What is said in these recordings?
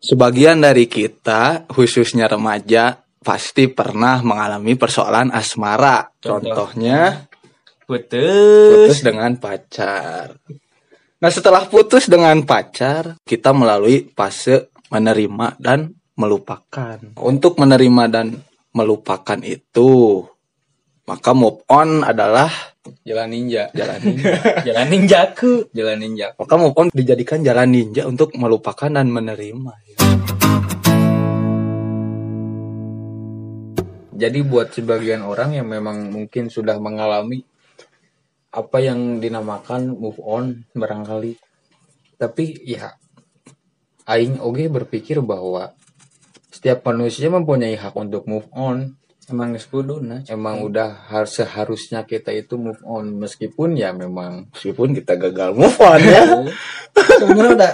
Sebagian dari kita, khususnya remaja, pasti pernah mengalami persoalan asmara. Contoh. Contohnya Putus. putus dengan pacar. Nah, setelah putus dengan pacar, kita melalui fase menerima dan melupakan. Untuk menerima dan melupakan itu, maka move on adalah Jalan ninja. jalan ninja. Jalan ninjaku. Jalan ninja. maka move on dijadikan jalan ninja untuk melupakan dan menerima. Jadi buat sebagian orang yang memang mungkin sudah mengalami apa yang dinamakan move on barangkali. Tapi ya aing oge berpikir bahwa setiap manusia mempunyai hak untuk move on. Emang kuduna. Emang udah harus seharusnya kita itu move on meskipun ya memang Meskipun kita gagal move on ya. sebenarnya udah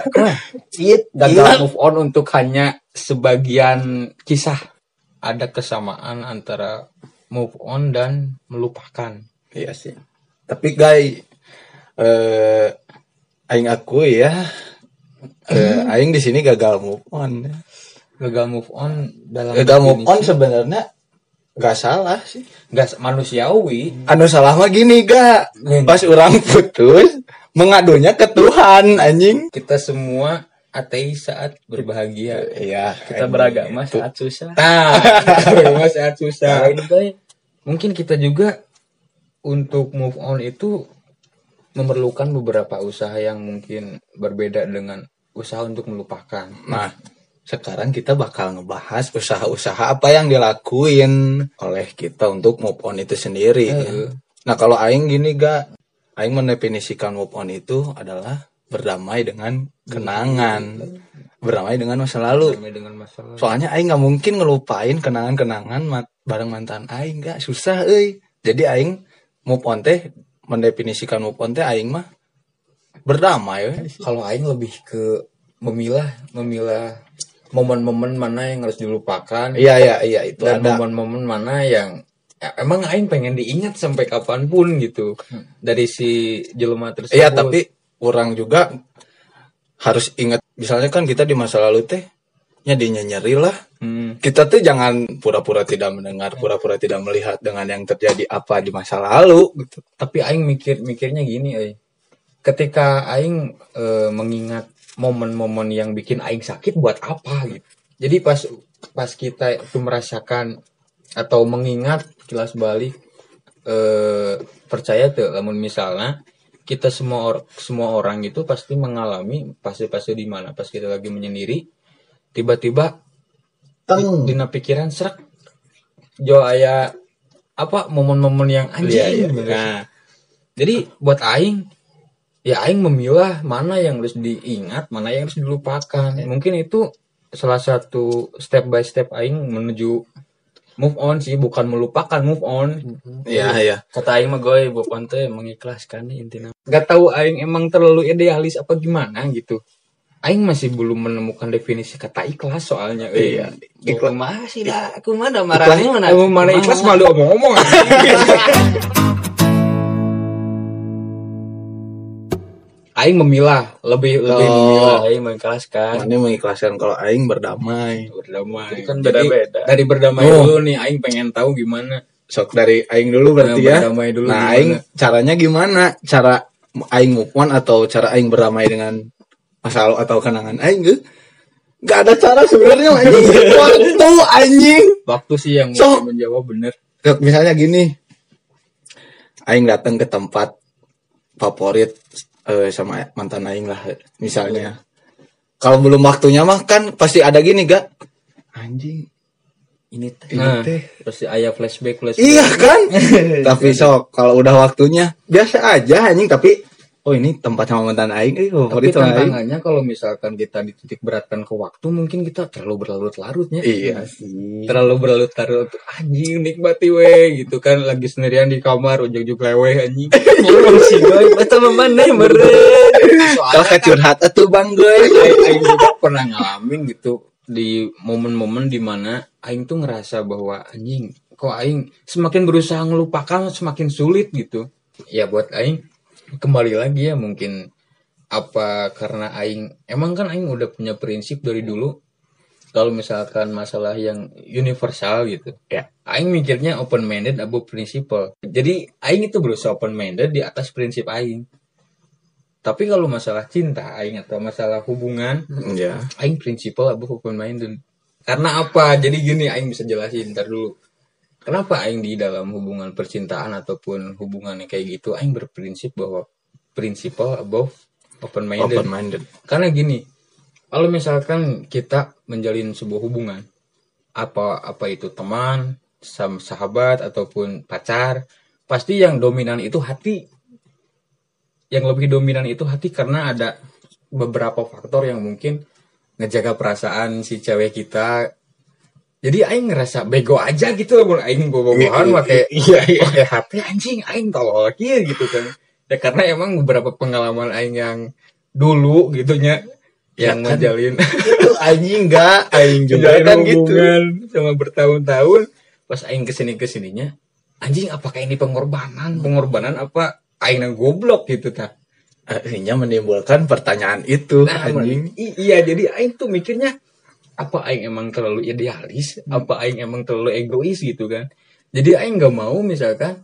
it gagal move on untuk hanya sebagian kisah ada kesamaan antara move on dan melupakan. Iya sih. Tapi guys, eh aing aku ya, eh, aing di sini gagal move on. Gagal move on dalam Gagal move on sebenarnya gak salah sih. nggak manusiawi. Anu salah mah gini gak, pas orang putus mengadunya ke Tuhan anjing. Kita semua ateis saat berbahagia. Iya. Kita beragama saat susah. Nah, beragama saat Nah, susah. ini guys. Mungkin kita juga untuk move on itu memerlukan beberapa usaha yang mungkin berbeda dengan usaha untuk melupakan. Nah, sekarang kita bakal ngebahas usaha-usaha apa yang dilakuin oleh kita untuk move on itu sendiri. Heeh. Nah, kalau aing gini gak, aing mendefinisikan move on itu adalah berdamai dengan kenangan, berdamai dengan masa lalu. Dengan masalah. Soalnya aing nggak mungkin ngelupain kenangan-kenangan bareng mantan aing gak susah euy. Jadi aing move on teh mendefinisikan move on teh aing mah berdamai. Kalau aing lebih ke memilah memilah momen-momen mana yang harus dilupakan Iya iya iya itu dan ada. momen-momen mana yang ya, emang aing pengen diingat sampai kapan pun gitu dari si jelema tersebut. Iya tapi orang juga harus ingat misalnya kan kita di masa lalu teh nya dinya nyeri lah. Hmm. Kita tuh jangan pura-pura tidak mendengar, pura-pura tidak melihat dengan yang terjadi apa di masa lalu gitu. tapi aing mikir mikirnya gini euy. ketika aing eh, mengingat momen-momen yang bikin aing sakit buat apa gitu jadi pas pas kita itu merasakan atau mengingat kilas balik eh percaya tuh namun misalnya kita semua or- semua orang itu pasti mengalami fase-fase di mana pas kita lagi menyendiri tiba-tiba Teng. dina pikiran serak jo aya apa momen-momen yang anjing Iya, iya. gitu. Nah, jadi buat aing ya aing memilah mana yang harus diingat, mana yang harus dilupakan. Mungkin itu salah satu step by step aing menuju move on sih, bukan melupakan move on. Iya iya. Kata aing mah goy move on teh mengikhlaskan intinya. Gak tahu aing emang terlalu idealis apa gimana gitu. Aing masih belum menemukan definisi kata ikhlas soalnya. euy. Iya. Ikhlas mah sih lah, aku Ikhlas, marahnya mana? mana ikhlas malu omong-omong. Aing memilah, lebih lebih Oh. memilah. Aing mengikhlaskan. Mana mengikhlaskan kalau aing berdamai. Berdamai. Kan Jadi, beda-beda. Dari berdamai Oh. dulu nih, Aing pengen tahu gimana. Sok dari aing dulu berarti Nah, ya. berdamai dulu nah, gimana? aing caranya gimana? Cara aing move on atau cara aing berdamai dengan masa lalu atau kenangan aing ge? Gak ada cara sebenarnya anjing. Waktu anjing. Waktu sih yang So- bisa menjawab bener. Misalnya gini. Aing datang ke tempat favorit eh, sama mantan aing lah misalnya. Kalau belum waktunya mah kan pasti ada gini gak? Anjing. Ini teh. Ini Nah, teh terus ayah flashback flashback. Iya kan? tapi sok kalau udah waktunya biasa aja anjing tapi oh ini tempat sama mantan aing eh Tapi favorit sama aing. tantangannya kalau misalkan kita dititik beratkan ke waktu, mungkin kita terlalu berlarut-larutnya. Iya sih. terlalu berlarut-larut anjing nikmati we gitu kan lagi sendirian di kamar ujung-ujung leweh anjing Ngomong sih goy, betul mana meren. Kalau curhat atuh Bang gue. Aing juga pernah ngalamin gitu di momen-momen di mana Aing tuh ngerasa bahwa anjing kok Aing semakin berusaha ngelupakan semakin sulit gitu ya buat Aing kembali lagi ya mungkin apa karena Aing emang kan Aing udah punya prinsip dari dulu kalau misalkan masalah yang universal gitu Ya. aing mikirnya open minded above principle. Jadi aing itu berusaha open minded di atas prinsip aing. Tapi kalau masalah cinta aing atau masalah hubungan ya. aing prinsipal above open minded karena apa? Jadi gini aing bisa jelasin ntar dulu kenapa aing di dalam hubungan percintaan ataupun hubungan yang kayak gitu aing berprinsip bahwa prinsipal above open minded open minded. Karena gini kalau misalkan kita menjalin sebuah hubungan apa apa itu teman sahabat ataupun pacar pasti yang dominan itu hati. Yang lebih dominan itu hati karena ada beberapa faktor yang mungkin ngejaga perasaan si cewek kita jadi aing ngerasa bego aja gitu mun aing bobogohan pakai iya iya pakai HP anjing aing tolol kieu gitu kan. Ya karena emang beberapa pengalaman aing yang dulu gitunya yang Ya kan. ngejalin. Itu anjing enggak aing juga kan gitu. sama bertahun-tahun. Pas aing ke sini ke sininya anjing apakah ini pengorbanan? Pengorbanan apa? Aing yang goblok gitu tak akhirnya menimbulkan pertanyaan itu nah anjing. iya jadi aing tuh mikirnya apa aing emang terlalu idealis? Apa aing emang terlalu egois gitu kan? Jadi aing nggak mau misalkan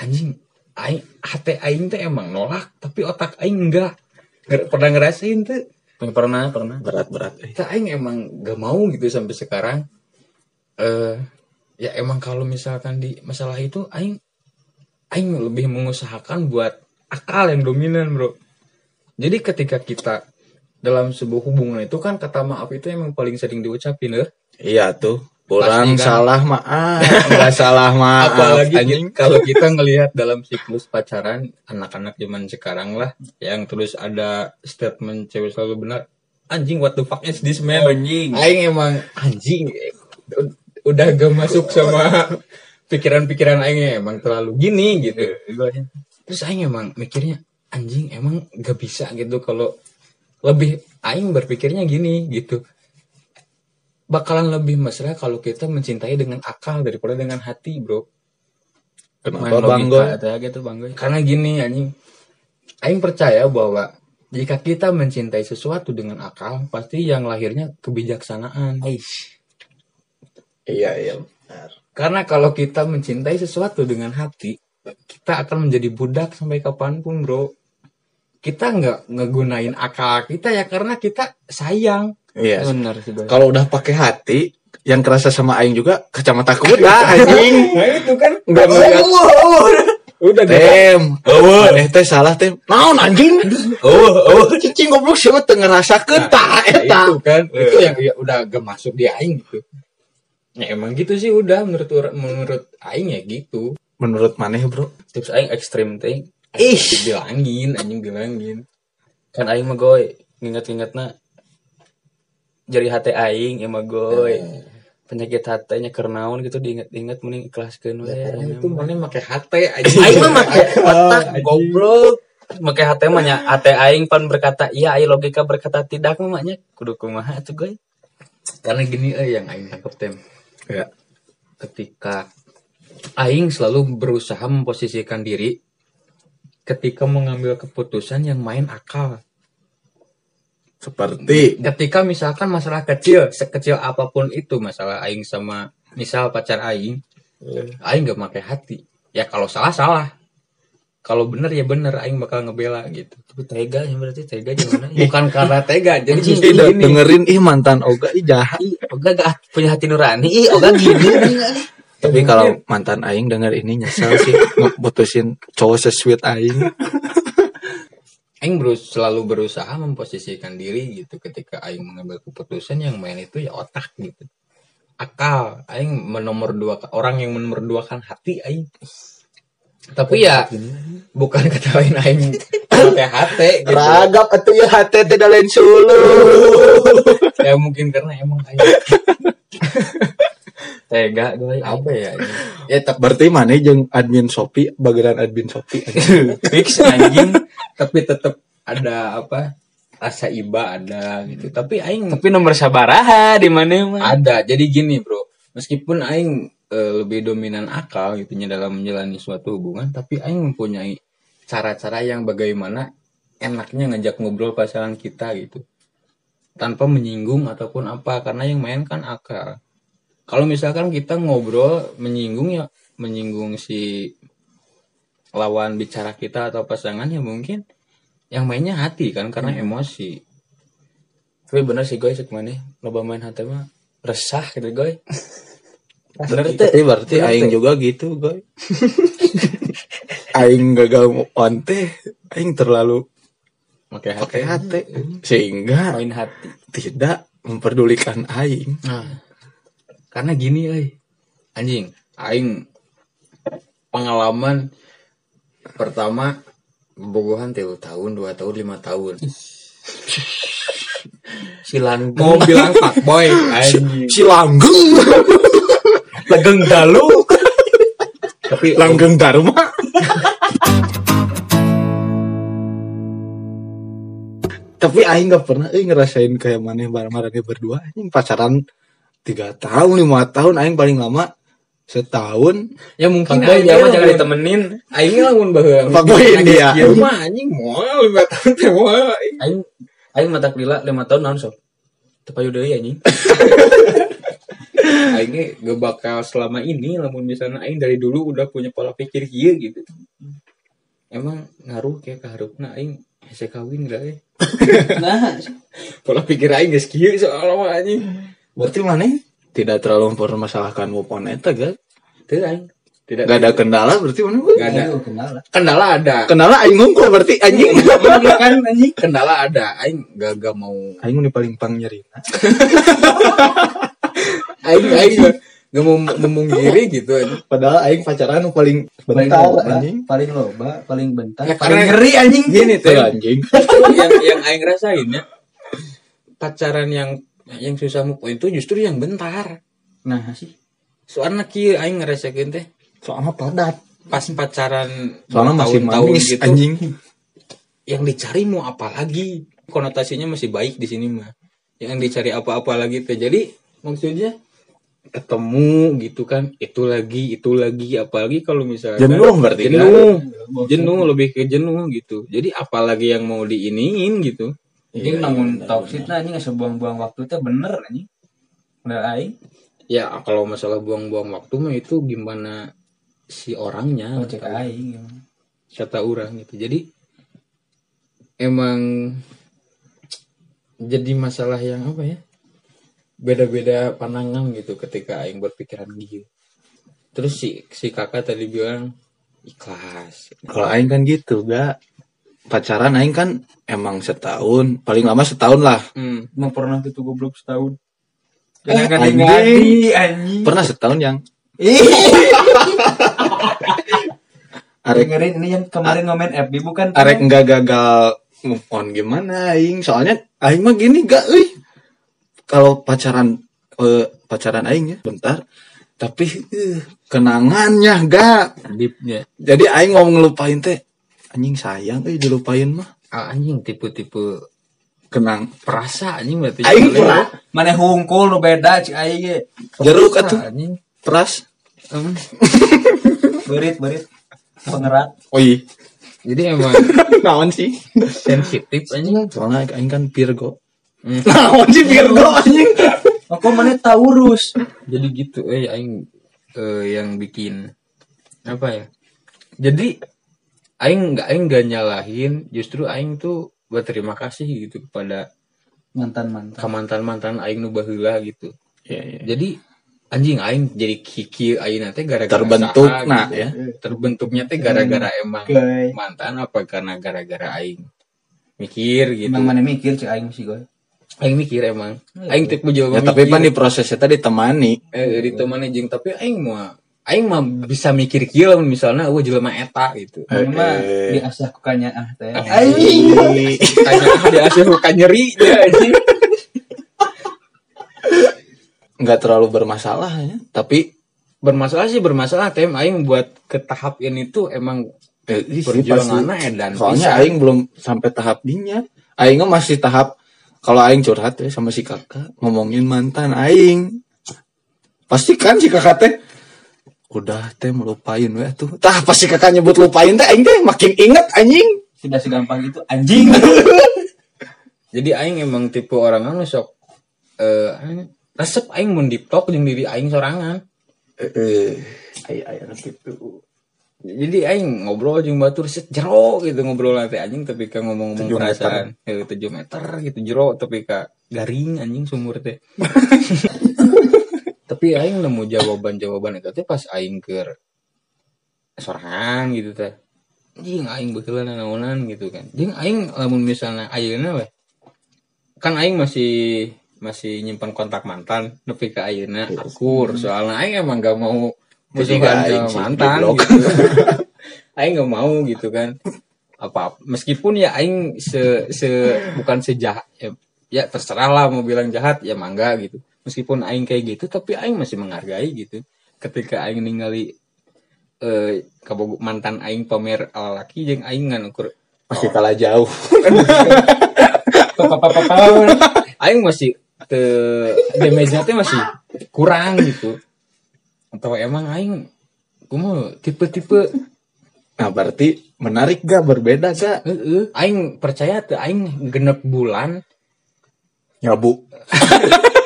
anjing aing hati aing tuh emang nolak tapi otak aing enggak Nggak pernah ngerasain tuh Pernah, pernah. berat berat eh. kita aing emang gak mau gitu sampai sekarang. Eh ya emang kalau misalkan di masalah itu aing aing lebih mengusahakan buat akal yang dominan bro. Jadi ketika kita dalam sebuah hubungan itu kan kata maaf itu emang paling sering diucapin ya iya tuh orang Pasti kan. salah maaf nggak salah maaf apalagi anjing kalau kita ngelihat dalam siklus pacaran anak-anak zaman sekarang lah yang terus ada statement cewek selalu benar anjing what the fuck is this man Anjing. Aing emang anjing eh, udah gak masuk sama pikiran-pikiran Aing emang terlalu gini gitu. Terus Aing emang mikirnya anjing emang gak bisa gitu kalau lebih Aing berpikirnya gini gitu. Bakalan lebih mesra kalau kita mencintai dengan akal daripada dengan hati bro. kenapa gitu Bang Goy. Karena gini anjing. Aing percaya bahwa jika kita mencintai sesuatu dengan akal, pasti yang lahirnya kebijaksanaan. Aish. iya iya benar Karena kalau kita mencintai sesuatu dengan hati, kita akan menjadi budak sampai kapan pun, bro. Kita nggak ngegunain akal kita ya karena kita sayang. iya. Benar sih kalau udah pakai hati yang kerasa sama aing juga kacamata kuda anjing. Nah itu kan. Nggak ngeliat. udah tem. Maneh teh salah tem. Naon anjing? Oh oh cicing goblok sih mah teu ngerasakeun tah Nah, eta? itu kan. Itu yang ya, udah gak masuk di aing gitu. Ya emang gitu sih udah. Menurut menurut aing ya gitu. menurut maneh bro. Tips aing ekstrim teh. Ih, bilangin anjing bilangin. Kan aing mah Goy. Ingat-ingatna jari hati aing ya mah Goy. Penyakit hatenya kernaun gitu diingat-ingat mending ikhlaskeun we. Aing itu mah. mana pakai hati anjing. Aing mah make otak goblok. Make hati mah nya hati aing pan berkata iya aing logika berkata tidak mah nya kudu kumaha atuh Goy. Karena gini eh yang aing tangkap tem. ya ketika aing selalu berusaha memposisikan diri ketika mengambil keputusan yang main akal. seperti Ketika misalkan masalah kecil, sekecil apa pun itu masalah aing sama misal pacar aing, aing gak pakai hati. Ya kalau salah salah. Kalau bener ya bener aing bakal ngebela gitu. Tapi tega ya berarti tega gimana ya? Bukan karena tega, jadi tidak gini. dengerin ih mantan oga ih jahat Ih, Oga gak punya hati nurani. Ih, Oga gini. Tapi kalau mantan aing denger ini nyesel sih ngeputusin cowok sesweet aing Aing berus selalu berusaha memposisikan diri gitu ketika Aing mengambil keputusan yang main itu ya otak gitu. Akal, Aing menomor dua orang yang menomor dua kan hati Aing. Tapi ya bukan kata lain Aing hati gitu. ragap atuh ya hati teh lain sulu ya mungkin karena emang Aing Tega gue. apa ya? ini? Ya tapi, berarti mana jeung admin Shopee bagian admin Shopee Fix anjing. tapi tetap ada apa? Rasa iba ada gitu. Tapi Aing Tapi nomor sabaraha di mana ada jadi gini bro meskipun aing eh, lebih dominan akal gitunya dalam menjalani suatu hubungan tapi aing mempunyai cara-cara yang bagaimana enaknya ngajak ngobrol pasangan kita gitu tanpa menyinggung ataupun apa karena yang main kan akal kalau misalkan kita ngobrol menyinggung ya menyinggung si lawan bicara kita atau pasangan ya mungkin yang mainnya hati kan karena emosi. Tapi bener sih gue cek mana loba main hati mah resah gitu gue bener teh Tapi berarti Bener, aing juga gitu, guys. aing gagal on teh, aing terlalu pakai hati. hati. Sehingga main hati. tidak memperdulikan aing. Nah, karena gini, euy. Anjing, aing pengalaman pertama bogohan tilu tahun, dua tahun, lima tahun. Silan mau bilang pak boy, anjing. Si langgeng, Legeng dalu. Tapi langgeng dharma. Tapi aing gak pernah aing ngerasain kayak mana bareng-bareng berdua aing pacaran tiga tahun lima tahun aing paling lama setahun ya mungkin aing dia mah mah. jangan ditemenin. Aing lamun baheula. Fuckboy dia. Ieu mah anjing moal lima tahun teh moal. Aing aing mata lila lima tahun naon sok. Tepayu deui anjing. aing gak bakal selama ini lamun misalnya aing dari dulu udah punya pola pikir kieu gitu. Emang ngaruh kayak keharupna aing hese kawin gak ya? Nah, Pola pikir aing geus kieu soal mah anjing. Berarti mana tidak terlalu mempermasalahkan move on eta gak Teu aing. Tidak gak ada kendala berarti mana Gak ada. lah. Kendala ada. kendala aing ngungkul berarti anjing kan anjing kendala ada. Aing gak gak mau aing nu paling pang nyerina aing aing gak, mau memungkiri gitu anjing. padahal aing pacaran nu paling Paling bentar loba, anjing paling loba, paling bentar, Ya, paling ngeri anjing. Gini Tuh, tuh anjing yang yang aing rasain ya pacaran yang yang susah move on itu justru yang bentar. Nah, sih. Soalnya kieu aing ngerasakeun teh soalnya padat. pas pacaran soalnya masih manis gitu anjing. yang dicari mau apa lagi? Konotasinya masih baik di sini mah. Yang dicari apa-apa lagi teh. Jadi maksudnya ketemu gitu kan itu lagi itu lagi apalagi kalau misalnya jenuh berarti kan? jenuh. Jenuh lebih ke jenuh gitu. Jadi apalagi yang mau diiniin gitu Jadi namun toksik nah anjing asa buang-buang waktu teh bener anjing. Udah aing. ya kalau masalah buang-buang waktu mah itu gimana si orangnya? Oh, cek aing. kata orang gitu. Jadi emang jadi masalah yang apa ya? Beda-beda pandangan gitu ketika aing berpikiran gitu. Terus si si kakak tadi bilang ikhlas. Kalau aing kan gitu gak pacaran aing kan emang setahun paling lama setahun lah. Hmm. Emang pernah gitu goblok setahun. Eh, Jangan anjing. pernah setahun yang. Arek dengerin ini yang kemarin ngomen FB bukan? arek nggak gagal move on gimana aing? Soalnya aing mah gini gak euy kalau pacaran eh, pacaran aing ya bentar. Tapi eh, kenangannya gak. Deepnya. Jadi aing mau ngelupain teh anjing sayang euy dilupain mah. Ah, anjing tipe-tipe kenang perasa anjing berarti. Aing Mana hungkul nu beda cik aing ge. jeruk atuh anjing. Peras. Berit berit. Pengerat. oh iya jadi emang naon sih? Sensitif anjing. Soalnya aing kan Virgo. Hmm. naon sih Virgo anjing? Aku mana Taurus. jadi gitu eh aing eh, yang bikin apa ya? Jadi aing nggak aing nggak nyalahin justru aing tuh berterima kasih gitu kepada Mantan mantan. mantan mantan aing nu baheula gitu Iya, iya. jadi anjing aing jadi kiki aing nanti gara-gara terbentuk saha nah gitu. ya terbentuknya teh gara-gara emang Oke. mantan apa karena gara-gara aing mikir gitu Emang mana mikir cik aing sih gue. aing mikir emang aing tipe jawaban ya tapi pan di prosesnya tadi ditemani eh ditemani jeung tapi aing mah aing mah bisa mikir kieu lamun misalnya eueuh jelema eta gitu. Ini mah Eh. diasah kukanya ah teh. Anjing. tanya ada hasil luka nyeri ya anjing. Nggak terlalu bermasalah ya. Tapi bermasalah sih bermasalah tem. Aing buat ke tahap ini tuh emang eh, pasti. edan soalnya aing belum sampai tahap dinya. Aing mah masih tahap kalau aing curhat ya sama si kakak ngomongin mantan aing. Pasti kan si kakak teh udah teh melupain we tuh. Tah pasti kakak nyebut lupain teh aing teh makin inget anjing. Sudah segampang itu anjing. jadi aing emang tipe orang anu sok eh aing resep aing mun di talk jeung diri aing sorangan. Eh ay ay anak itu jadi aing ngobrol jeung batur set jero gitu ngobrol nanti anjing tapi ka ngomong-ngomong perasaan. Eh 7 meter gitu jero tapi ka garing anjing sumur teh tapi aing nemu jawaban-jawaban itu teh pas aing ke sorangan gitu teh. Anjing aing beukeulana naonan gitu kan. Jeung aing lamun misalnya ayeuna weh kan aing masih masih nyimpan kontak mantan nepi ka ayeuna akur. Soalnya aing emang gak mau musuhan sama mantan gitu. aing gak mau gitu kan. Apa meskipun ya aing se se bukan sejahat ya, ya terserah lah mau bilang jahat ya mangga gitu meskipun aing kayak gitu tapi aing masih menghargai gitu. Ketika aing ningali eh kabog mantan aing pamer ala laki jeung aing ngan ukur pasti kalah jauh. Aing masih te damage-nya teh masih kurang gitu. Atau emang aing kumaha tipe-tipe. Nah berarti menarik gak? Berbeda gak? Aing percaya tuh aing genep bulan, nyabu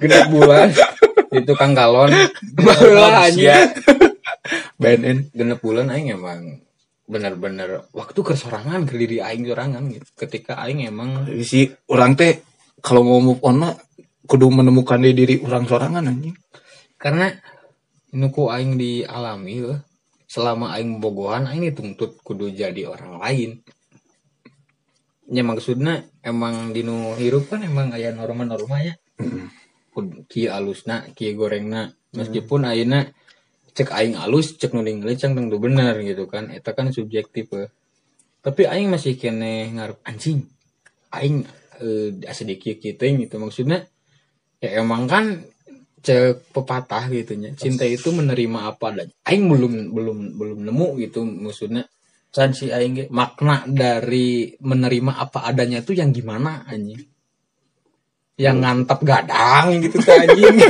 genep bulan di tukang galon. Barulah aja. BNN Genep bulan aing emang bener-bener waktu kesorangan ke diri aing sorangan gitu. Ketika aing emang si orang teh kalau mau move on mah kudu menemukan di diri orang sorangan anjing karena nuku aing dialami loh. Selama aing bogohan aing dituntut kudu jadi orang lain. Ya maksudnya emang dinu hirup kan emang aya norma-norma ya. Kud- Kieu alusna, kieu gorengna. Meskipun ayeuna cek aing alus, cek nu ningali cang tentu bener gitu kan. Eta kan subjektif. eh. Tapi aing masih kene ngarep anjing. Aing eh, kieu teh gitu maksudnya. Ya emang kan cek pepatah gitu nya. Cinta itu menerima apa adanya. Aing belum belum belum nemu gitu maksudnya Can si aing makna dari menerima apa adanya tuh yang gimana anjing yang ngantap gadang gitu teh anjing.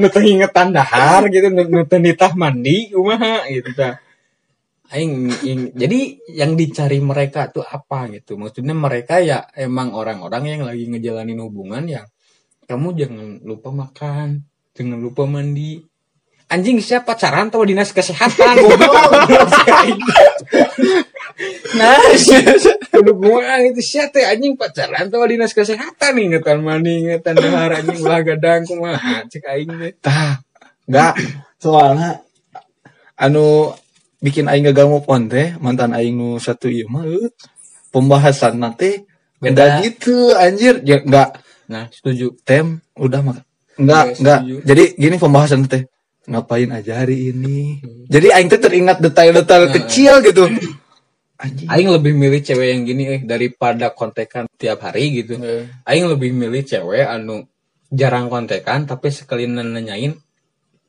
Nu teu ingetan dahar gitu nu nu teu nitah mandi kumaha gitu tah aing ing- jadi yang dicari mereka tuh apa gitu? Maksudnya mereka ya emang orang-orang yang lagi ngejalanin hubungan yang kamu jangan lupa makan jangan lupa mandi. Anjing siapa pacaran tuh dinas kesehatan? Goblok nah kudu gua itu siapa teh anjing pacaran tuh dinas kesehatan ingetan mandi ingetan dahar anjing. Ulah gadang kumaha cek aing teh tah. Nggak. Soalnya anu bikin aing gagal move on teh. Mantan aing nu satu ieu mah pembahasan nanti beda. gitu anjir. Ya nggak. Nah setuju. Tem udah mak nggak Iya, nggak. setuju. jadi gini pembahasan teh. Ngapain aja hari ini? Jadi aing teh teringat detail-detail kecil gitu anjing. Aing lebih milih cewek yang gini eh daripada kontekan tiap hari gitu. Aing lebih milih cewek anu jarang kontekan tapi sekali nanyain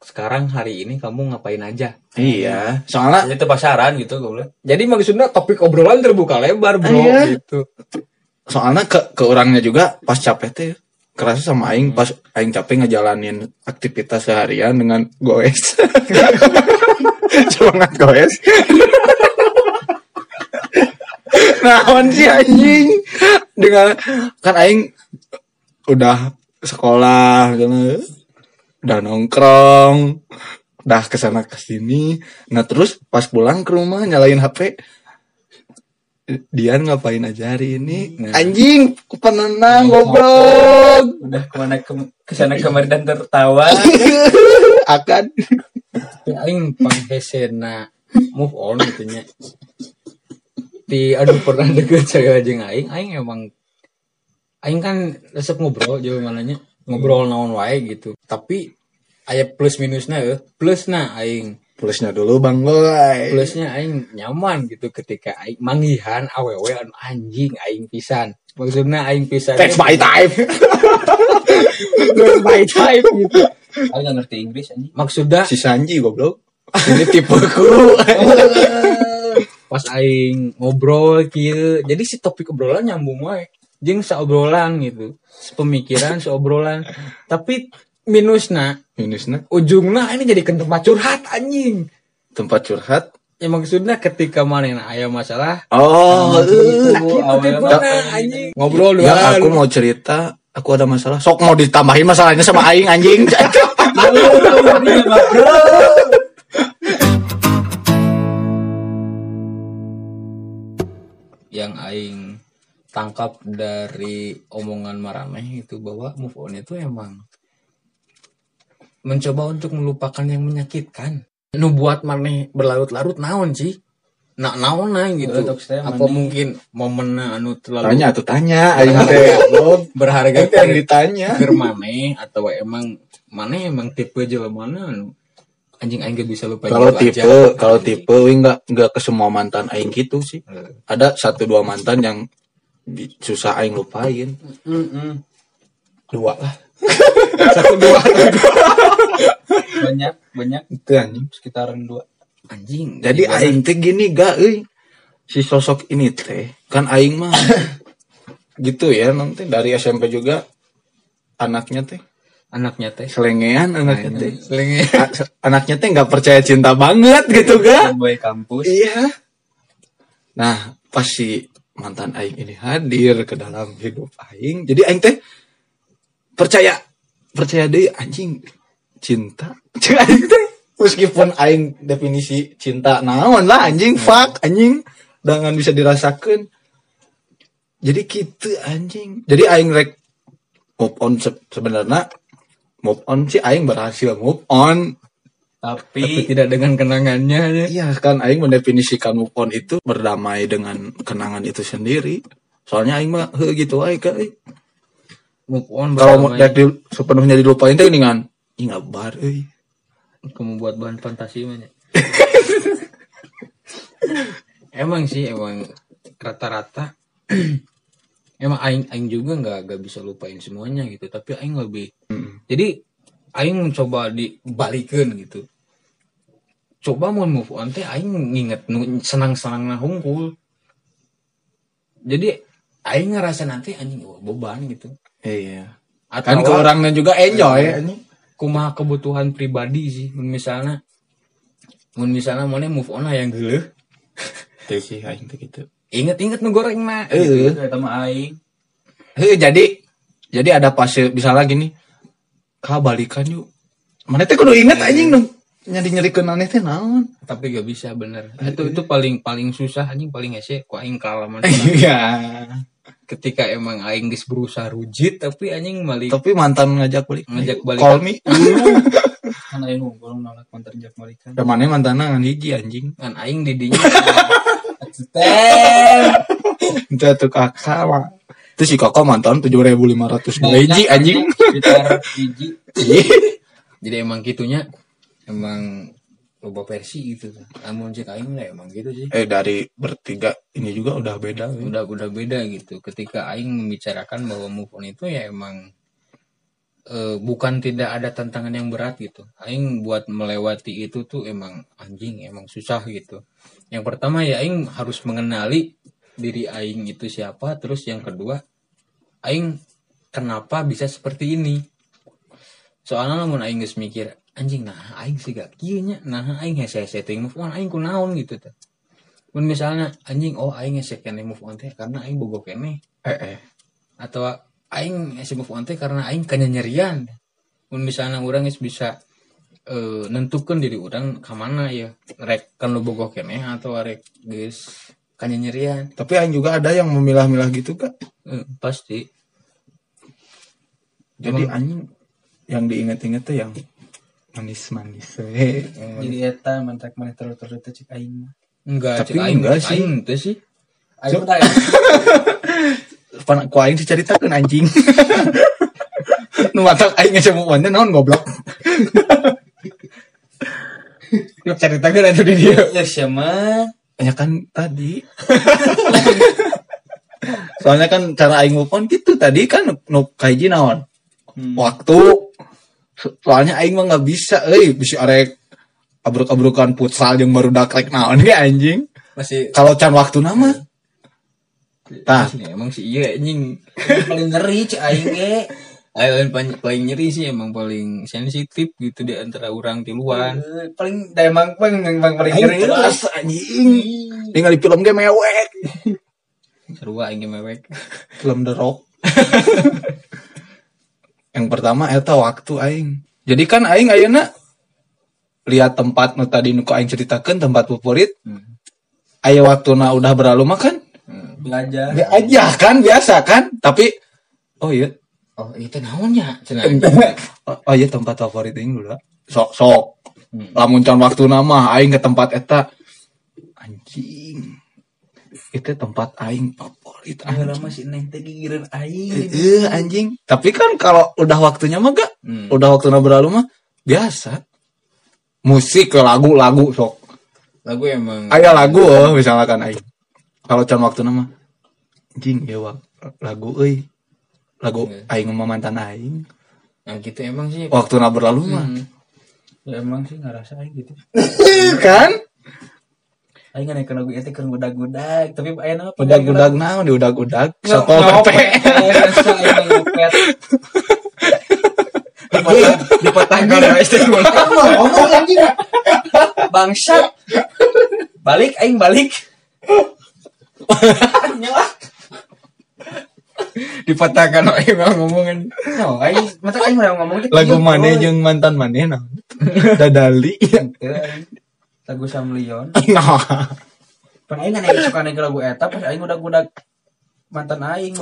sekarang hari ini kamu ngapain aja? Iya. Soalnya itu pasaran gitu goblok. jadi maksudnya topik obrolan terbuka lebar bro Iya. gitu. Soalnya ke ke orangnya juga pas capek teh kerasa sama aing pas aing capek ngejalanin aktivitas seharian dengan goes. Semangat goes naon sih anjing dengan kan aing udah sekolah gitu. udah nongkrong udah ke sana ke sini nah terus pas pulang ke rumah nyalain hp Dian ngapain aja hari ini? Nah. Anjing, penenang goblok. Udah ke mana ke ke sana kemari dan tertawa. Akan aing panghesena move on gitu nya di aduh pernah deket saya jeung aing aing emang aing kan resep ngobrol jauh mananya ngobrol naon wae gitu tapi aya plus minusnya eh plusna aing plusnya dulu Bang Boy. plusnya aing nyaman gitu ketika aing manggihan awewe anu anjing aing pisan maksudnya aing pisan Text my time. by type gitu Aing nggak ngerti Inggris anjing. maksudnya si Sanji goblok. Ini tipeku. pas aing ngobrol kieu. Jadi si topik obrolan nyambung wae. Jeung saobrolan gitu. Sepemikiran seobrolan tapi minusna Minusnya ujungna ini jadi tempat curhat anjing. Tempat curhat? Ya maksudnya ketika mana aya masalah Oh, eh. tipena anjing. Ngobrol ya doang aku mau cerita, aku ada masalah. Sok mau ditambahin masalahnya sama aing anjing. yang aing tangkap dari omongan Marameh itu bahwa move on itu emang mencoba untuk melupakan yang menyakitkan. Nu buat maneh berlarut-larut naon sih? Nak naon nah gitu. Untuk saya Apa mungkin momen anu terlalu tanya tuh tanya aing teh. berharga Itu yang ditanya. keur maneh atau emang maneh emang tipe jelema anu anjing aing gak bisa lupa Kalau aja. tipe, kalau tipe wing nggak nggak ke semua mantan aing gitu sih. Eh, Ada satu dua mantan yang susah aing lupain. Dua lah. satu dua banyak banyak Itu anjing. sekitaran dua anjing Jadi aing teh gini gak euy. Si sosok ini teh kan aing mah gitu ya nanti dari SMP juga anaknya teh anaknya teh. Selengean anaknya teh. Selingi A- anaknya teh nggak percaya cinta banget gitu ga boy kampus. Iya. Nah pas si mantan aing ini hadir ke dalam hidup aing jadi aing teh percaya percaya deh anjing cinta. Cing aing teh meskipun aing definisi cinta naon lah anjing fuck anjing dengan bisa dirasakan. Jadi gitu anjing. Jadi aing rek move on se- sebenarnya move on sih aing berhasil move on tapi tapi tidak dengan kenangannya ya. Iya kan Aing mendefinisikan move on itu berdamai dengan kenangan itu sendiri. Soalnya Aing mah heuh gitu aja kan. move on Kalau mau di, sepenuhnya dilupain teh dengan ih nggak bar euy. kamu buat bahan fantasi mana emang sih emang rata-rata emang aing aing juga nggak nggak bisa lupain semuanya gitu. Tapi aing lebih jadi aing mencoba dibalikin gitu. Coba mau move on teh aing nginget nu senang-senang nah hungkul jadi aing ngerasa nanti anjing beban gitu. Iya. atau Kan ke orangnya juga enjoy. Anjing. kumaha kebutuhan pribadi sih misalnya misalnya mana move on yang geuleuh Teh sih Aing gitu. Inget-inget nu goreng na Heeh. Eta mah aing Heuh jadi jadi ada fase misalnya gini. Ka balikan yuk. Mana teh kudu inget anjing dong. Nyari-nyarikeun aneh teh naon? tapi gak bisa bener itu itu paling paling susah anjing paling hese ku aing kalaman Iya. ketika emang aing geus berusaha rujit tapi anjing malik Tapi mantan ngajak balik. Ngajak balik. Call me. kan aing unggul nolak mantan jak balikan mana mantanna ngan hiji anjing. kan aing didinya Itu tuh kakak mah. Itu si kakak mantan 7.500 hiji anjing. sekitar hiji jadi emang gitunya emang loba versi gitu namun cek aing lah emang gitu sih Eh dari bertiga ini juga udah beda. ya. udah udah beda gitu ketika aing membicarakan bahwa move on itu ya emang eh, bukan tidak ada tantangan yang berat gitu. Aing buat melewati itu tuh emang anjing emang susah gitu. Yang pertama ya aing harus mengenali diri aing itu siapa terus yang kedua aing kenapa bisa seperti ini. Soalnya namun aing geus mikir anjing nah aing sih gak kieu nya nah aing hese hese teuing move on aing kunaon gitu teh. Mun misalnya anjing oh aing hese kene move on teh karena aing bogo kene. Eh eh. atau aing hese move on teh karena aing kanyanyerian mun misalnya orang geus bisa eh nentukeun diri orang ka mana ya rek kan lu bogo kene atau rek geus kanyanyerian Tapi Aing juga ada yang memilah-milah gitu kak. Eh, pasti Jadi Emang- anjing yang diinget-inget tuh yang manis-manis. Eh. jadi eta mantak maneh terus-terus teh cek aing mah enggak Tapi cek aing enggak sih. aing teh sih aing Pan ku aing diceritakeun anjing. nu matak aing ngece move on teh naon goblok. Yuk ceritakan itu di dia ya siapa Ya kan tadi. Soalnya kan cara aing move on gitu tadi kan nu kaiji naon? Waktu. So- Soalnya aing mah nggak bisa euy bisa arek abruk-abrukan futsal yang baru dakrek naon ge anjing. masih Kalau can waktu nama Tah. Emang sih iya anjing paling ngeri cek aing ge Ayo paling, paling nyeri sih emang paling sensitif gitu di antara orang tiluan. Eh, paling da emang paling emang paling ngeri terus anjing. Tinggal di film ge mewek. Seru aing ge mewek. Film The Rock. Yang pertama eta waktu aing. Jadi kan aing ayeuna lihat tempat nu tadi nu aing ceritakeun tempat favorit. Hmm. Aya waktuna udah berlalu mah kan belajar. Ya aja kan biasa kan? Tapi oh iya. Oh, itu naonnya? Cenah. oh, iya tempat favorit aing dulu sok sok. Hmm. lamun can waktu nama aing ke tempat eta. Anjing. Itu tempat aing favorit anjing. masih neng teh gigireun aing. Eh, anjing. Tapi kan kalau udah waktunya mah gak Hmm. udah waktunya berlalu mah biasa. Musik lagu lagu sok. Lagu emang aya lagu oh misalkan aing kalau can waktu nama? Anjing ya wak. Lagu euy. Lagu Iya. aing sama mantan aing. Yang gitu emang sih. waktu berlalu mah. Hmm. ya emang sih ngerasa aing gitu. Kan? Aing kan lagu eta keur gudag-gudag tapi aya nama udag-udag naon diudag-udag. Nggak- satpol nggak pp Rasa aing ngopet Dipatahkan guys. ngomong anjing bangsat. Balik aing balik Dipatahkan emang ngomongan. no aing mata aing udah ngomong teh lagu kieu, mana jeung mantan mana naon dadali. Aing. lagu Samlion nah. Pan aing kan suka neng lagu eta pas aing udah gudag mantan aing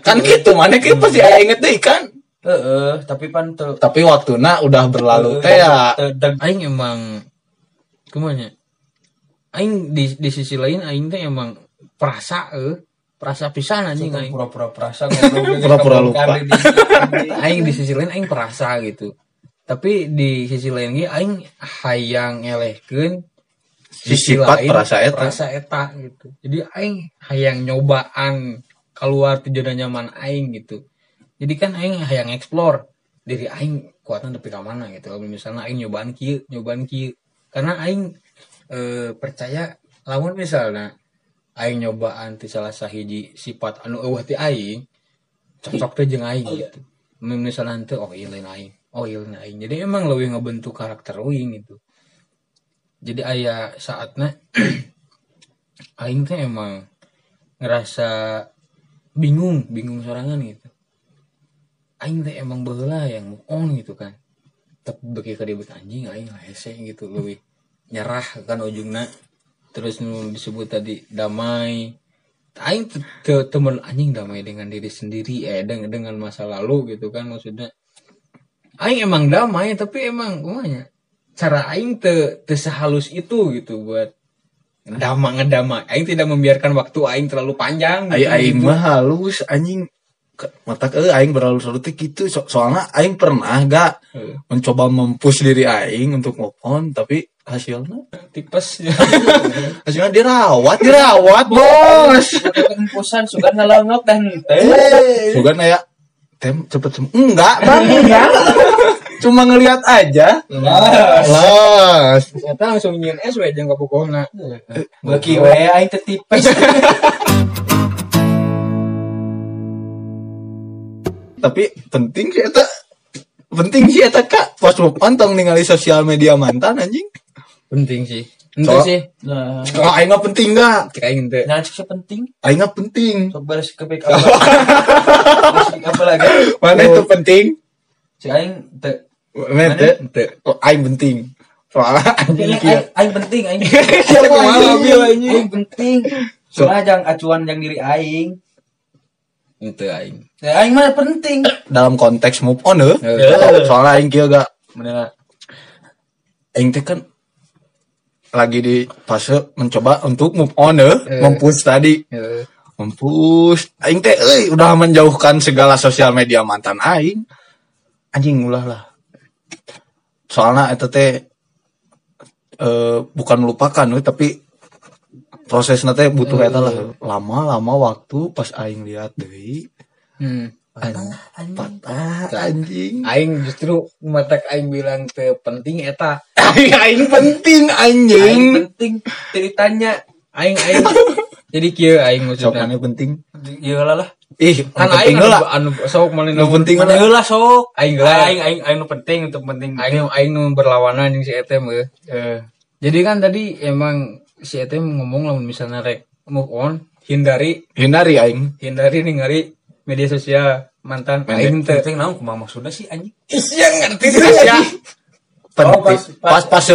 kan gitu mana kan pasti aya inget deh kan? Heeh, tapi pan tapi waktuna udah berlalu teh ya. Aing emang gimana? Aing di di sisi lain aing teh emang perasa eh. Perasa pisan anjing aing. pura-pura perasa Pura-pura lupa. aing di sisi lain aing perasa gitu. Tapi di sisi lain ge aing hayang ngelehkeun Si sifat perasa eta. perasa eta gitu. Jadi aing hayang nyobaan keluar zona nyaman aing gitu. Jadi kan aing hayang explore diri aing kuatan tapi ke mana gitu. Kalau misalnya aing nyobaan kieu nyobaan kieu. Karena aing eh, percaya lamun misalnya aing nyobaan ti salah sahiji sifat anu eueuh ti aing cocok teh jeung aing gitu. Misalnya teh oh iya lain aing. Oh iya lain aing. Jadi emang lebih ngebentuk karakter aing gitu. Jadi aya saatnya aing teh emang ngerasa bingung bingung sorangan gitu. Aing teh emang baheula yang move on gitu kan. Tapi bagi kedebut anjing aing hese gitu lebih nyerah kan ujungnya terus disebut tadi damai. Aing te- te- temen anjing damai dengan diri sendiri eh dengan dengan masa lalu gitu kan maksudnya. Aing emang damai tapi emang gimana cara aing te, te sehalus itu gitu buat ngedama ngedama. Aing tidak membiarkan waktu aing terlalu panjang Aing aing gitu. mah halus anjing. Mata ke aing berlalu teh gitu. So- soalnya aing pernah gak Heeh. mencoba mempush diri aing untuk move on tapi hasilnya tipes. Hasilnya dirawat. Dirawat bos. Empusan suka ngelongok dan teh. Bukan kayak tem cepet sembuh enggak bang. Enggak. Cuma ngelihat aja. Las ternyata langsung nyian es we jeung kapukona beki we aing teh tipes. Tapi penting sih eta. Penting sih eta kak. Pas move on tong ningali sosial media mantan anjing penting sih. So- sih. Nah kalau aing mah penting gak kira aing teh nah sih penting. Aing mah penting. Sok baris ke apa Baris apa lagi mana itu penting? Si aing teh mana? teh teh oh, aing penting. Soalnya aing aing penting aing. Bil anjing aing penting. Soalnya jangan acuan yang diri aing. Itu aing. Ya aing mah penting. Dalam konteks move on eh. Heeh. soalnya aing kieu gak bener. Aing teh kan lagi di fase mencoba untuk move on eh. Eh. mempush tadi. Heeh. mempush aing teh euy udah menjauhkan segala sosial media mantan aing. Anjing ulah lah. Soalnya eta teh eh, bukan melupakan euy, tapi prosesnya teh butuh eta lah. Lama-lama waktu pas aing lihat deui Hmm. patah anjing Aing justru matak aing bilang teu penting eta. aing aing penting aing anjing penting ceritanya Aing aing jadi kieu aing sok maksudna mana penting Iya lah lah. ih kan penting aing lah anu, anu sok mana nu penting Mana lah heula sok. Aing lah. Aing aing aing nu penting untuk penting. aing aing nu berlawanan jeung si Etem eh. Eh, Jadi kan tadi emang si Etem ngomong lah misalnya rek move on, hindari hindari aing hindari ningali media sosial mantan aing teh. penting naon kumaha maksudnya sih anjing. Iya ngerti sih. penting Oh, pas- pas pas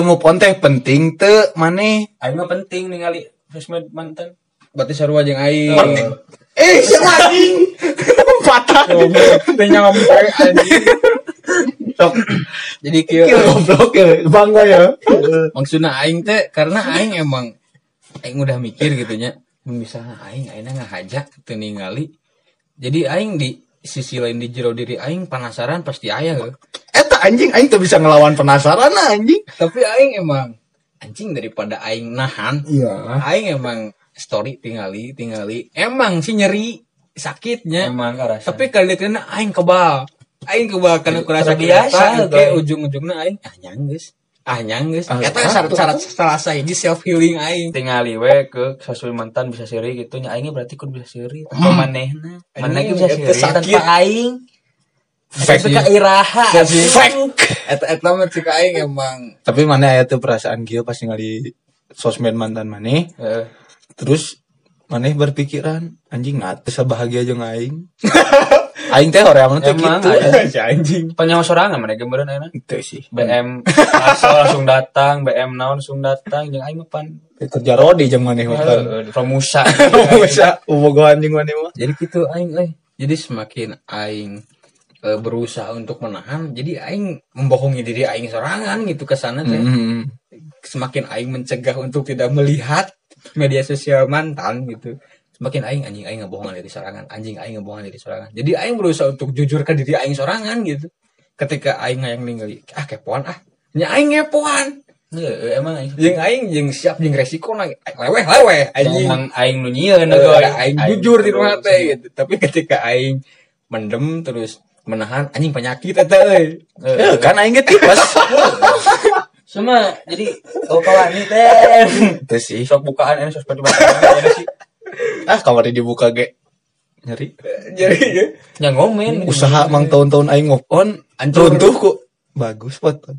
teh penting teu maneh Aing mah penting ningali sosmed mantan. Berarti sarua jeung aing. eh siapa anjing patah Teh nyampe anjing. sok Jadi kieu goblok ya bangga ya maksudnya aing teh karena aing emang aing udah mikir gitu nya misalnya aing aing ngahajak teu ningali jadi aing di sisi lain di jero diri aing penasaran pasti aya heuh. eta anjing aing tuh bisa ngelawan penasaran nah, anjing. Tapi aing emang anjing daripada aing nahan iya. aing emang story tingali tingali. Emang sih nyeri sakitnya. Emang karasa. tapi kali kena aing kebal. Aing kebal karena kurasa Terbiasa, biasa oke ujung-ujungnya aing ah nyanggeus ah nyanggeus Ah, eta ah, syarat-syarat salah saya self healing aing. Tinggali we ke sosmed mantan bisa seri gitu. Nya aing berarti kudu bisa seri tanpa manehna? Maneh ge bisa seri sakit. tanpa aing. Fake ka iraha. Fake. eta eta mah cik aing emang. Tapi mana aya tuh perasaan kieu pas ningali sosmed mantan maneh? Eh, terus maneh berpikiran anjing nggak bisa bahagia jeung aing aing teh hoream teh gitu. anjing. Penyawa sorangan mana gambaran ayeuna? Itu sih. BM asal langsung datang BM naon langsung datang jeung aing mah pan. Kerja rodi jeung maneh mah kan Eh, Romusa. Bisa ubogohan jeung maneh mah. Jadi gitu aing eh. Jadi semakin aing eh, berusaha untuk menahan jadi aing membohongi diri aing sorangan gitu ke sana teh. Hmm. semakin aing mencegah untuk tidak melihat media sosial mantan gitu semakin aing anjing aing ngebohongan diri sorangan. Anjing aing ngebohongan diri sorangan. Jadi aing berusaha untuk jujur ke diri aing sorangan gitu. Ketika aing yang ningali ah kepoan ah. Nya aing ngepoan. Heeh, emang aing jeung aing jeung siap jeung resiko na leweh leweh anjing. Emang aing nu nyieun Eh, aing jujur di rumah teh gitu. Tapi ketika aing mendem terus menahan anjing penyakit eta euy. Eh, kan aing ge tipes. Sama jadi oh kawan ini teh. Itu sih. Sok bukaan ini sosmed mantan sih ah kamar dibuka ge. Nyeri. Jadi yang ngomen. Usaha mang tahun-tahun aing move on Hancur. runtuh kok bagus foto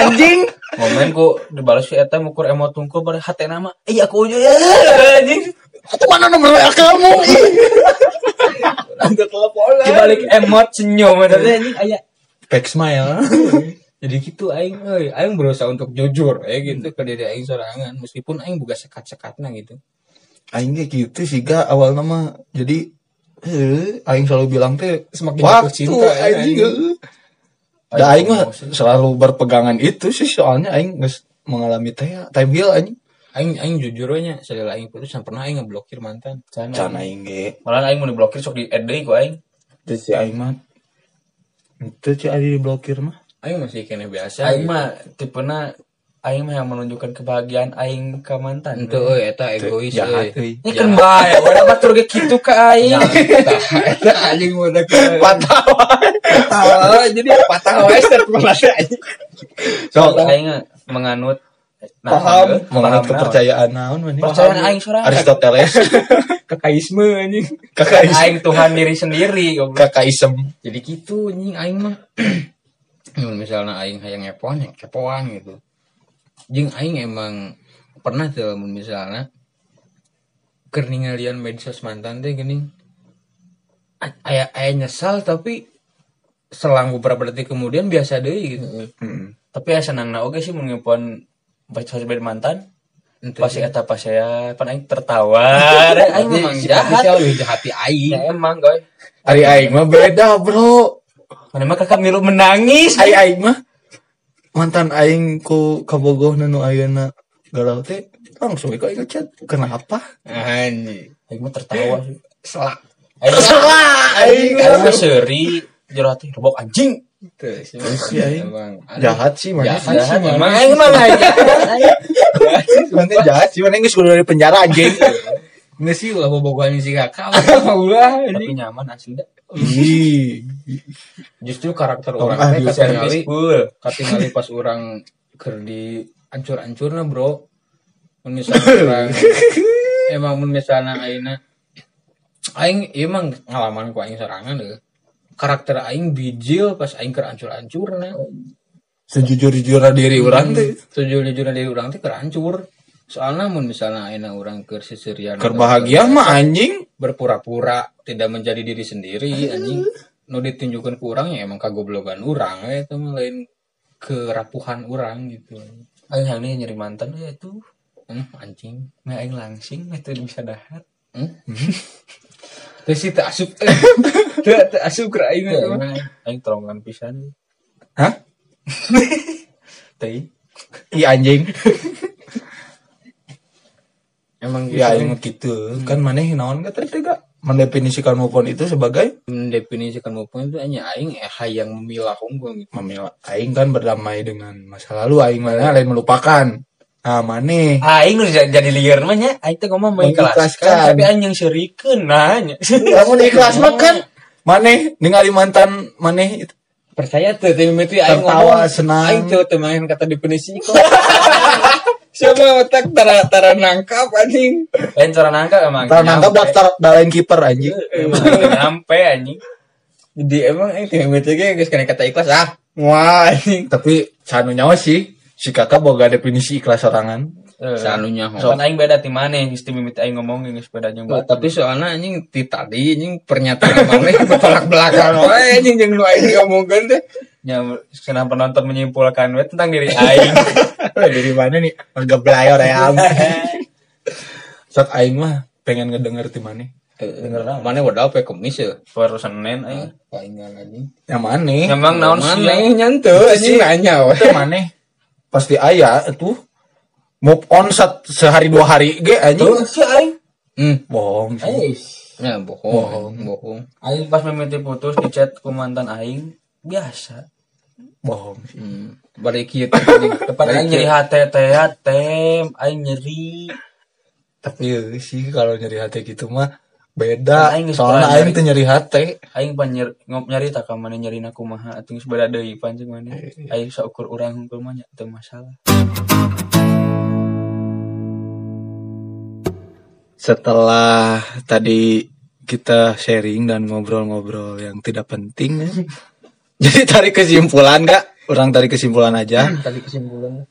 anjing. Ngomen ku dibalas si eta ngukur emot tungkul pada hati nama. Iya aku ya. Anjing. Itu mana nomor WA kamu? Angkat telepon dibalik emot senyum eta teh anjing aya. Back smile jadi gitu aing euy. Aing berusaha untuk jujur ya gitu ke diri aing sorangan. Meskipun aing buka sekat-sekatna gitu. Aing ge gitu sih ga awal nama jadi eh aing selalu bilang teh Semakin waktu cinta, ya, anjing. eh. Da aing mah selalu berpegangan itu sih soalnya aing geus mengalami teh time heal anjing. Aing aing jujur we nya aing putus yang pernah aing ngeblokir mantan. Can can aing ge. Malah aing mau diblokir sok di add deui ku aing. Itu si aing mah. Itu sih ada diblokir mah aing masih kena biasa aing mah tipena aing mah yang menunjukkan kebahagiaan aing ke mantan itu euy eta egois euy ini kan bae udah batur ge kitu ka aing? Eta. Anjing udah ke patah patah jadi patah wae step kelas anjing? So aing mah menganut nah, paham. eh, menganut kepercayaan naon mana Percayaan aing sorangan. Aristoteles. Kakaisme anjing. Naon. aing Tuhan diri sendiri goblok. kakaisem. Jadi gitu anjing aing mah misalnya aing hayang ngepoan ya kepoan gitu. Jeung aing emang pernah tuh misalnya keur ningalian medsos mantan teh gini. A- aya aya nyesal tapi selang beberapa detik kemudian biasa deh gitu. Hmm. tapi ya senangna oge sih mengepon baca sosmed mantan. Ente pas sih. eta pas saya pan aing tertawa. Aing memang si jahat. sih lebih jahat di aing. Ya emang goy. Ari aing mah beda bro mana mah kakak milu menangis Ari aing mah. Mantan aing ku kabogoh nu ayeuna galau teh langsung ikut aing chat. Kenapa? Anjing. Aing mah tertawa sih. Selak aing aing aing mah seuri jero hati rebok anjing. Sih, aing. Emang. Jahat sih mana Jahat. sih jahat sih, emang. mana aing mah lah mana jahat sih mana geus dari penjara anjing Nggak sih lah bobogohan si kakak ulah tapi ini nyaman asli dah. Ih, justru karakter orang ah, bisa katingali katingali pas orang keur di ancur-ancurna bro. Mun misalnya orang. Emang mun misalnya ayeuna aing emang ngalaman ku aing sorangan deh. Karakter aing bijil pas aing keur ancur-ancurna sejujur-jujurnya diri orang teh. Sejujurnya dari orang teh keur hancur soalnya mun misalnya ayeuna orang keur sisirian keur bahagia mah anjing. berpura-pura tidak menjadi diri sendiri anjing. Nu ditunjukkan ke orang ya emang kagoblogan orang ya itu mah lain kerapuhan orang gitu. Aing hari ini nyari mantan ya tuh. Hmm, anjing. Nggak aing langsing itu bisa dahar. Hmm? Terus sih tak asup. Tak tak asup ke aing mah. emang aing tolongan pisan. Hah? Teh iya anjing emang gitu. ya aing gitu kan maneh naon ka tadi teh Kak? mendefinisikan move on itu sebagai? Mendefinisikan maupun itu hanya aing eh hayang memilah unggul gitu. Memilah. Aing kan berdamai dengan masa lalu aing mana lain melupakan. Nah maneh. Aing nu jadi jadi liar mah nya aing teh ngomong mau Mengikhlaskan. ikhlaskan tapi aing yang serikeun nanya kamu ikhlas mah kan. Maneh ningali mantan maneh itu. Percaya tuh tapi itu aing Tertawa, ngomong senang. aing tuh teman kata definisi kok siapa otak tara tara nangkap anjing. Lain cara nangka emang. Tara nangkap daftar dalain kiper anjing. Emang nyampe anjing. Jadi emang aing teh itu ge geus kena kata ikhlas ah. Wah anjing. tapi sanu nyawa sih si kakak boga definisi ikhlas sorangan. Sanunya so kan aing beda ti maneh geus mimiti aing ngomong geus beda jeung tapi soalnya anjing ti tadi anjing pernyataan mana bertolak belakang wae anjing jeung nu aing ngomongkeun teh. Nya kenapa penonton menyimpulkan we tentang diri aing. Dari mana nih? Warga belayor ya saat aing mah pengen ngedenger ti maneh. Denger mana wadah pe kemis ya. baru Senin aing. Palingan anjing. yang maneh. Emang naon Mana sih? yang nyantu anjing nanya we. maneh. Pasti aya tuh move on sat, sehari dua hari ge anjing. Si aing. Hmm. bohong sih. Ya bohong, bohong. aing pas mimiti putus di chat ku mantan aing biasa. Bohong sih. Hmm. Teh anjing. depan aing nyeri hate teh tem aing nyeri. Tapi ya sih kalau nyeri hati gitu mah beda. Aing soalnya aing nyeri. tuh nyeri hati. Aing pan nyer, ngop nyari tak mana nyeri aku mah atuh geus beda deui pancing mana. Aing saukur urang hungkul mah nya teu masalah. Setelah tadi kita sharing dan ngobrol-ngobrol yang tidak penting ya. Jadi tarik kesimpulan gak? Orang tarik kesimpulan aja. Tadi kesimpulan.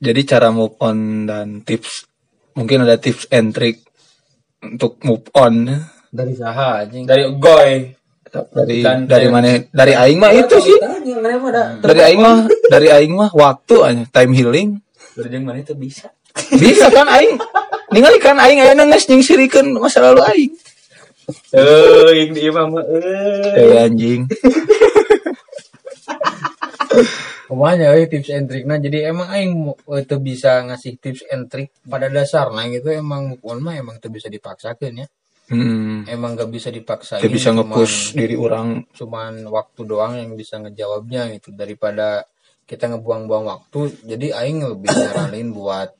Jadi cara move on dan tips mungkin ada tips and trick untuk move on. Dari saha anjing. dari goy. Dari Dan- dari mana? Dari aing mah itu sih. Dari aing mah. Dari aing mah waktu aja. Time healing. Dari jeung mana teu bisa? Bisa kan aing? Ningali kan aing aya geus nyingsirikeun masa lalu aing euy di imah mah euy eh anjing Pokoknya euy tips and trick nah jadi emang aing mu- eh, bisa ngasih tips and trick pada dasarnya gitu emang move on mah emang teu bisa dipaksakeun ya. hmm. Emang gak bisa dipaksain. Dia bisa cuman- nge-push diri orang cuman waktu doang yang bisa ngejawabnya gitu daripada kita ngebuang-buang waktu jadi aing lebih nyaranin buat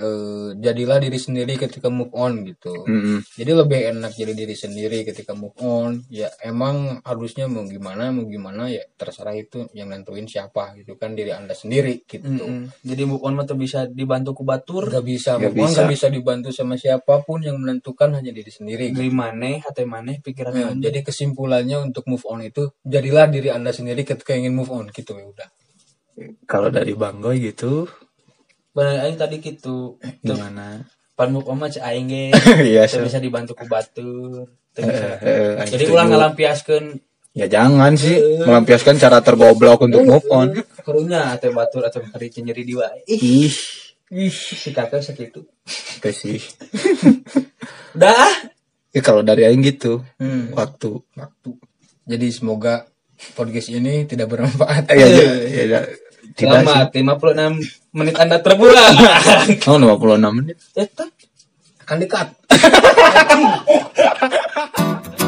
eh, jadilah diri sendiri ketika move on gitu. Mm-mm. jadi lebih enak jadi diri sendiri ketika move on. Ya emang harusnya mau gimana mau gimana ya terserah itu yang nentuin siapa gitu kan diri anda sendiri gitu. Mm-mm. jadi move on mah bisa dibantu ku batur Gak bisa Nggak move on bisa. gak bisa dibantu sama siapa pun yang menentukan hanya diri sendiri. Dari maneh hate maneh pikiran Ya, maneh. jadi kesimpulannya untuk move on itu jadilah diri anda sendiri ketika ingin move on gitu ya udah. Kalau dari Bang Goy gitu bener aing tadi gitu. Teu- gimana? Pan move on cek aing ge. Iya, bisa dibantu ku batur. Bisa. Eh, eh, jadi ulang ngalampiaskeun. Ya jangan sih. Melampiaskan cara tergoblok untuk move on. Karunya teh batur atau hari nyeri di wae. Ih. Ih. Si kakak segitu. Itu sih. Dah. Ya, kalau dari aing gitu Hmm. waktu. Waktu. Jadi semoga podcast ini tidak bermanfaat. ya, ya, ya, ya, tidak sih Selamat 56 menit Anda terpulang. oh 56 menit Eta Akan dekat.